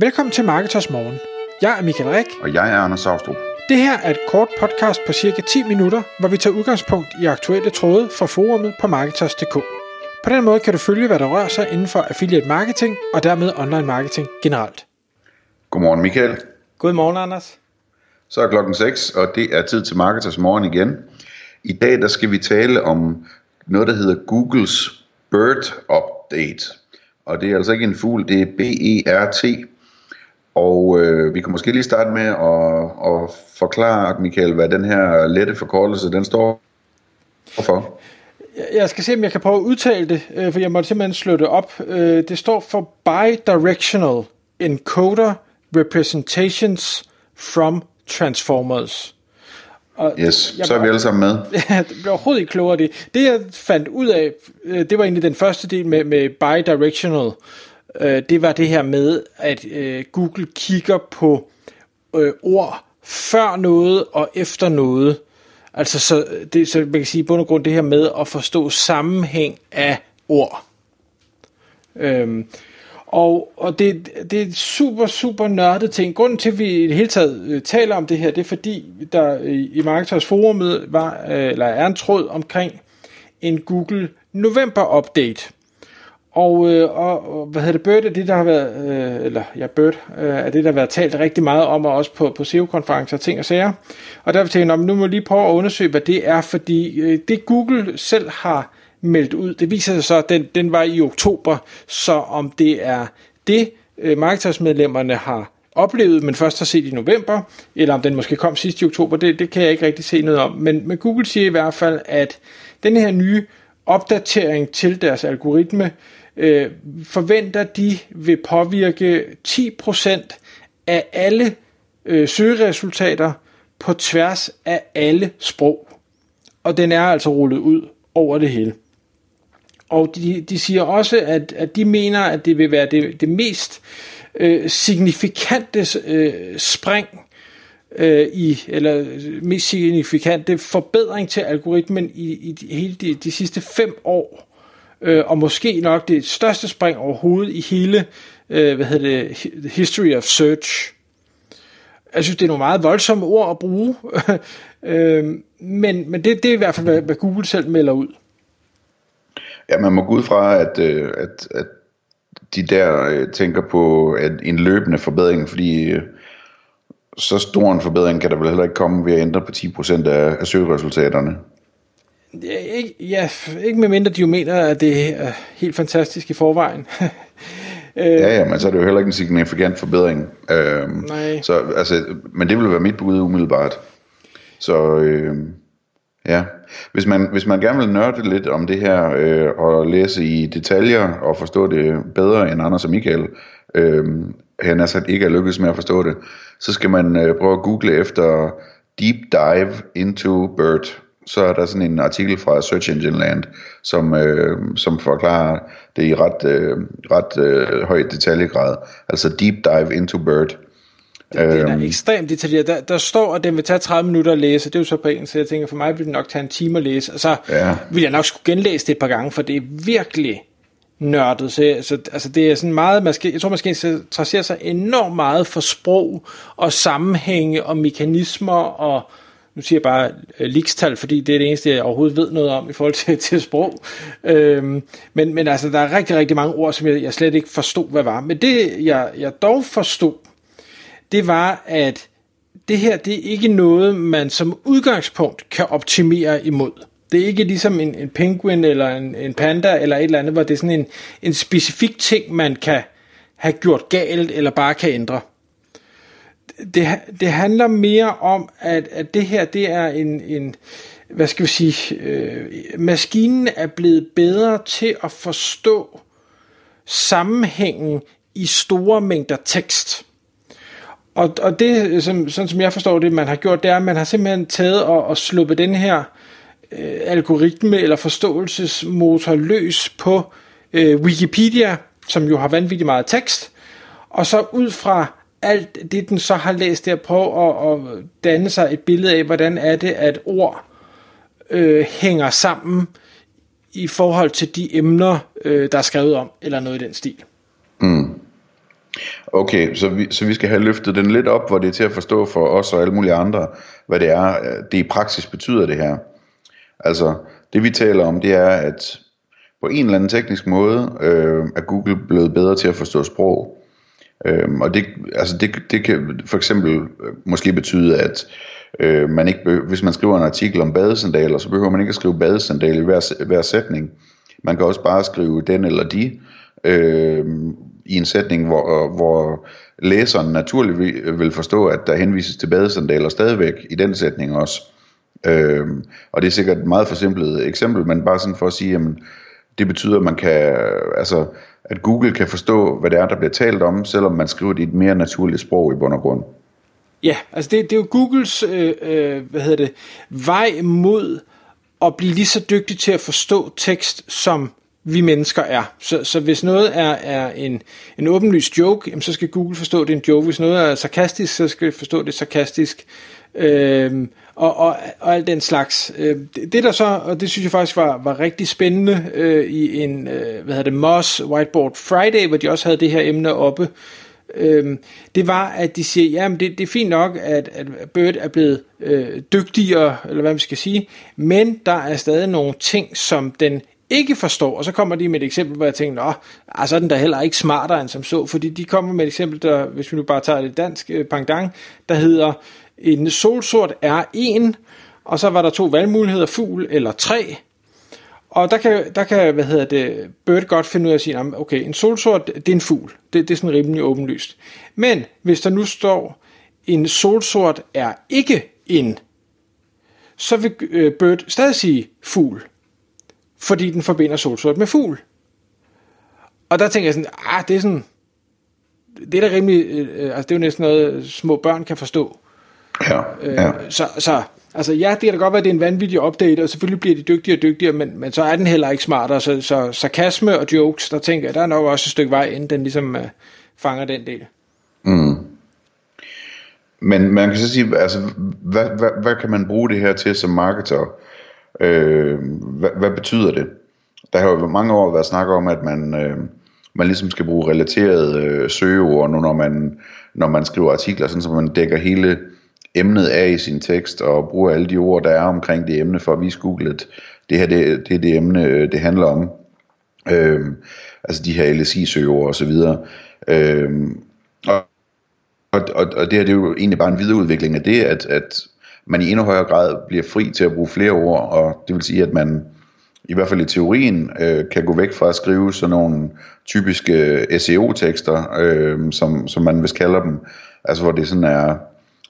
Velkommen til Marketers Morgen. Jeg er Michael Rik. Og jeg er Anders Saustrup. Det her er et kort podcast på cirka 10 minutter, hvor vi tager udgangspunkt i aktuelle tråde fra forumet på Marketers.dk. På den måde kan du følge, hvad der rører sig inden for affiliate marketing og dermed online marketing generelt. Godmorgen Michael. Godmorgen Anders. Så er klokken 6, og det er tid til Marketers Morgen igen. I dag der skal vi tale om noget, der hedder Googles Bird Update. Og det er altså ikke en fugl, det er B-E-R-T. Og øh, vi kan måske lige starte med at, at forklare, Michael, hvad den her lette forkortelse, den står for. Jeg skal se, om jeg kan prøve at udtale det, øh, for jeg må simpelthen slå det op. Øh, det står for Bidirectional Encoder Representations from Transformers. Og yes, jeg så er vi alle sammen med. Det blev overhovedet ikke klogere det. Det jeg fandt ud af, øh, det var egentlig den første del med, med bidirectional øh, Det var det her med, at øh, Google kigger på øh, ord før noget og efter noget. Altså, så, øh, det, så man kan sige, bund og grund det her med at forstå sammenhæng af ord. Øhm, og, og det, det er et super, super nørdet ting. Grunden til, at vi i det hele taget øh, taler om det her, det er fordi, der i, i Marketers forumet var, øh, eller er en tråd omkring en Google November Update. Og, øh, og, og hvad hedder det, Bird er det, der har været, øh, eller ja, Bird øh, er det, der har været talt rigtig meget om, og også på, på SEO-konferencer og ting og sager. Og derfor tænkte jeg, nu må jeg lige prøve at undersøge, hvad det er, fordi øh, det Google selv har meldt ud, det viser sig så, at den, den var i oktober, så om det er det, øh, markedsmedlemmerne har oplevet, men først har set i november, eller om den måske kom sidst i oktober, det, det kan jeg ikke rigtig se noget om. Men, men Google siger i hvert fald, at den her nye opdatering til deres algoritme, øh, forventer de vil påvirke 10% af alle øh, søgeresultater på tværs af alle sprog. Og den er altså rullet ud over det hele. Og de, de siger også, at, at de mener, at det vil være det, det mest øh, signifikante øh, spring øh, i, eller mest signifikante forbedring til algoritmen i, i de, hele de, de sidste fem år øh, og måske nok det største spring overhovedet i hele, øh, hvad hedder det, history of search. Jeg synes, det er nogle meget voldsomme ord at bruge, øh, men, men det, det er i hvert fald, hvad, hvad Google selv melder ud. Ja, man må gå ud fra, at, øh, at, at de der øh, tænker på at en løbende forbedring, fordi øh, så stor en forbedring kan der vel heller ikke komme ved at ændre på 10% af, af søgeresultaterne. Ja, ikke, ja, ikke med mindre de jo mener, at det er helt fantastisk i forvejen. ja, ja, men så er det jo heller ikke en signifikant forbedring. Øhm, Nej. Så, altså, men det vil være mit bud umiddelbart. Så øhm, ja, hvis man, hvis man gerne vil nørde lidt om det her, øh, og læse i detaljer, og forstå det bedre end Anders og Michael, øh, han sat ikke er lykkedes med at forstå det, så skal man øh, prøve at google efter Deep Dive into Bird så er der sådan en artikel fra Search Engine Land, som, øh, som forklarer det i ret, øh, ret øh, høj detaljegrad. Altså Deep Dive into Bird. Den, den er øhm. ekstremt detaljeret. Der, der står, at den vil tage 30 minutter at læse. Det er jo så på engelsk, så jeg tænker, for mig vil det nok tage en time at læse. Og så ja. vil jeg nok skulle genlæse det et par gange, for det er virkelig nørdet. Så, så altså det er sådan meget, man skal, jeg tror, man skal interessere sig enormt meget for sprog og sammenhænge og mekanismer og nu siger jeg bare øh, likstal, fordi det er det eneste, jeg overhovedet ved noget om i forhold til, til sprog. Øhm, men, men altså, der er rigtig, rigtig mange ord, som jeg, jeg slet ikke forstod, hvad var. Men det, jeg, jeg dog forstod, det var, at det her, det er ikke noget, man som udgangspunkt kan optimere imod. Det er ikke ligesom en, en penguin eller en, en panda eller et eller andet, hvor det er sådan en, en specifik ting, man kan have gjort galt eller bare kan ændre det, det handler mere om, at, at det her, det er en, en hvad skal vi sige, øh, maskinen er blevet bedre til at forstå sammenhængen i store mængder tekst. Og, og det, som, sådan som jeg forstår det, man har gjort, det er, at man har simpelthen taget og, og sluppet den her øh, algoritme eller forståelsesmotor løs på øh, Wikipedia, som jo har vanvittigt meget tekst, og så ud fra alt det, den så har læst der, prøve at, at danne sig et billede af, hvordan er det, at ord øh, hænger sammen i forhold til de emner, øh, der er skrevet om, eller noget i den stil. Mm. Okay, så vi, så vi skal have løftet den lidt op, hvor det er til at forstå for os og alle mulige andre, hvad det er, øh, det i praksis betyder det her. Altså, det vi taler om, det er, at på en eller anden teknisk måde øh, er Google blevet bedre til at forstå sprog. Øh, og det, altså det, det kan for eksempel øh, måske betyde, at øh, man ikke behøver, hvis man skriver en artikel om badesandaler, så behøver man ikke at skrive badesandaler i hver, hver sætning. Man kan også bare skrive den eller de øh, i en sætning, hvor, hvor læseren naturligt vil forstå, at der henvises til badesandaler stadigvæk i den sætning også. Øh, og det er sikkert et meget forsimplet eksempel, men bare sådan for at sige, jamen, det betyder, at man kan, altså, at Google kan forstå, hvad det er, der bliver talt om, selvom man skriver det i et mere naturligt sprog i bund og grund. Ja, altså det, det er jo Googles øh, øh, hvad hedder det, vej mod at blive lige så dygtig til at forstå tekst, som vi mennesker er. Så, så hvis noget er, er en, en åbenlyst joke, jamen så skal Google forstå, det er en joke. Hvis noget er sarkastisk, så skal det forstå det sarkastisk. Øh, og, og, og alt den slags. Øh, det, det der så, og det synes jeg faktisk var, var rigtig spændende øh, i en, øh, hvad hedder det, Moss Whiteboard Friday, hvor de også havde det her emne oppe, øh, det var, at de siger, ja, det, det er fint nok, at, at Bird er blevet øh, dygtigere, eller hvad man skal sige, men der er stadig nogle ting, som den ikke forstår, og så kommer de med et eksempel, hvor jeg tænker, nå, altså er den der heller ikke smartere end som så, fordi de kommer med et eksempel, der, hvis vi nu bare tager det dansk øh, pangdang, der hedder, en solsort er en, og så var der to valgmuligheder, fugl eller træ. Og der kan, der kan hvad hedder det, Bird godt finde ud af at sige, okay, en solsort, det er en fugl. Det, det er sådan rimelig åbenlyst. Men hvis der nu står, en solsort er ikke en, så vil øh, Bird stadig sige fugl. Fordi den forbinder solsort med fugl. Og der tænker jeg sådan, ah, det er sådan, det er da rimelig, øh, øh altså det er jo næsten noget, små børn kan forstå. Ja, ja. Øh, så, så altså ja, det kan da godt være, at det er en vanvittig update, og selvfølgelig bliver de dygtigere og dygtigere, men, men så er den heller ikke smartere. Så, så sarkasme og jokes, der tænker jeg, der er nok også et stykke vej, inden den ligesom uh, fanger den del. Mm. Men man kan så sige, altså, hvad, hvad, hvad kan man bruge det her til som marketer? Øh, hvad, hvad betyder det? Der har jo mange år været snak om, at man, øh, man ligesom skal bruge relaterede øh, søgeord, nu når man, når man skriver artikler, sådan så man dækker hele emnet af i sin tekst, og bruger alle de ord, der er omkring det emne, for at vise Google, at det her det, det er det emne, øh, det handler om. Øhm, altså de her LSI-søgeord og så videre. Øhm, og, og, og det her det er jo egentlig bare en videreudvikling af det, at, at man i endnu højere grad bliver fri til at bruge flere ord, og det vil sige, at man i hvert fald i teorien øh, kan gå væk fra at skrive sådan nogle typiske øh, SEO-tekster, øh, som, som man vist kalder dem, altså hvor det sådan er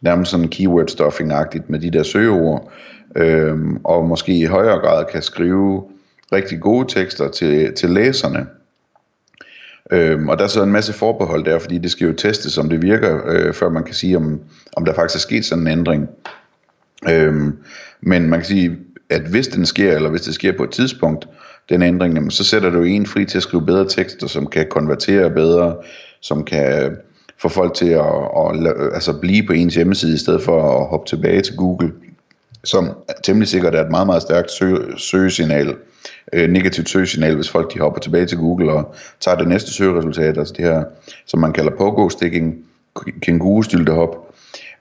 nærmest sådan keyword stuffing-agtigt med de der søgeord, øh, og måske i højere grad kan skrive rigtig gode tekster til, til læserne. Øhm, og der er så en masse forbehold der, fordi det skal jo testes, om det virker, øh, før man kan sige, om, om der faktisk er sket sådan en ændring. Øhm, men man kan sige, at hvis den sker, eller hvis det sker på et tidspunkt, den ændring, jamen, så sætter du en fri til at skrive bedre tekster, som kan konvertere bedre, som kan få folk til at, at, at altså blive på ens hjemmeside, i stedet for at hoppe tilbage til Google, som temmelig sikkert er et meget, meget stærkt sø, søgesignal, øh, negativt søgesignal, hvis folk de hopper tilbage til Google og tager det næste søgeresultat, altså det her, som man kalder pogo-sticking, kængurustyltehop.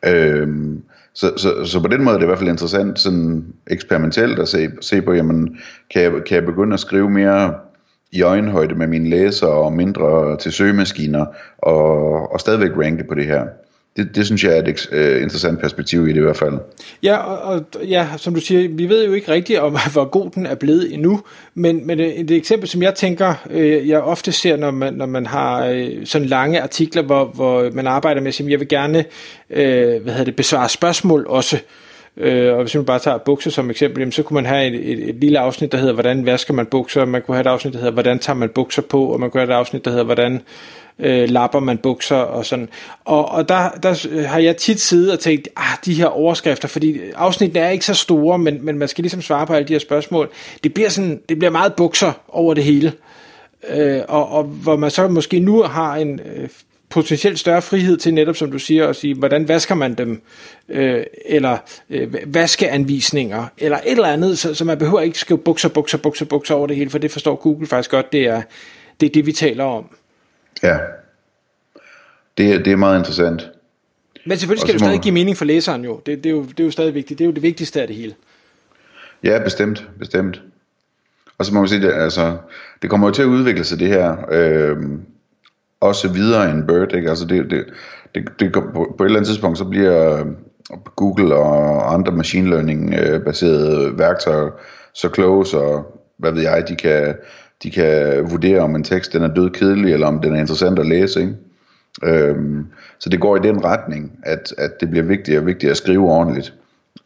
Øhm, så, så, så på den måde er det i hvert fald interessant sådan eksperimentelt at se, se på, jamen, kan jeg, kan jeg begynde at skrive mere i øjenhøjde med mine læsere og mindre til søgemaskiner og, og stadigvæk ranke på det her. Det, det synes jeg er et øh, interessant perspektiv i det i hvert fald. Ja, og, og ja, som du siger, vi ved jo ikke rigtigt om, hvor god den er blevet endnu, men, men et, et eksempel, som jeg tænker, øh, jeg ofte ser, når man, når man har øh, sådan lange artikler, hvor, hvor man arbejder med, at jeg vil gerne øh, hvad hedder det, besvare spørgsmål også, Øh, Øh, og hvis man bare tager bukser som eksempel, jamen, så kunne man have et, et, et lille afsnit, der hedder, hvordan vasker man bukser, man kunne have et afsnit, der hedder, hvordan tager man bukser på, og man kunne have et afsnit, der hedder, hvordan øh, lapper man bukser og sådan. Og, og der, der har jeg tit siddet og tænkt, ah, de her overskrifter, fordi afsnittene er ikke så store, men, men man skal ligesom svare på alle de her spørgsmål. Det bliver, sådan, det bliver meget bukser over det hele. Øh, og, og hvor man så måske nu har en øh, potentielt større frihed til netop, som du siger, at sige, hvordan vasker man dem, øh, eller øh, vaskeanvisninger, eller et eller andet, så, så man behøver ikke skrive bukser, bukser, bukser, bukser over det hele, for det forstår Google faktisk godt, det er det, er det vi taler om. Ja. det, det er meget interessant. Men selvfølgelig skal det jo stadig give mening for læseren jo. Det, det, er jo. det er jo stadig vigtigt. Det er jo det vigtigste af det hele. Ja, bestemt, bestemt. Og så må man sige, det, altså, det kommer jo til at udvikle sig det her, øh, også videre end Bird, ikke? Altså det, det, det, det, på, på et eller andet tidspunkt, så bliver øh, Google og andre machine learning-baserede øh, værktøjer så kloge, så hvad ved jeg, de kan, de kan vurdere, om en tekst den er død kedelig, eller om den er interessant at læse. Ikke? Øhm, så det går i den retning, at, at det bliver vigtigere og vigtigere at skrive ordentligt.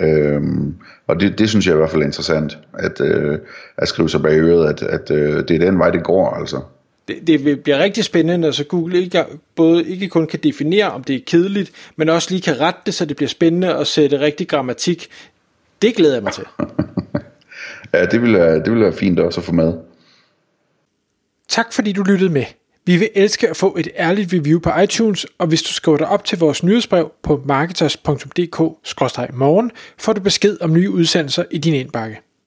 Øhm, og det, det synes jeg i hvert fald er interessant, at, øh, at skrive sig bag øret, at, at øh, det er den vej, det går altså. Det, det bliver rigtig spændende, når så Google ikke, både ikke kun kan definere, om det er kedeligt, men også lige kan rette det, så det bliver spændende at sætte rigtig grammatik. Det glæder jeg mig til. ja, det vil, være, det vil være fint også at få med. Tak fordi du lyttede med. Vi vil elske at få et ærligt review på iTunes, og hvis du skriver dig op til vores nyhedsbrev på marketers.dk-morgen, får du besked om nye udsendelser i din indbakke.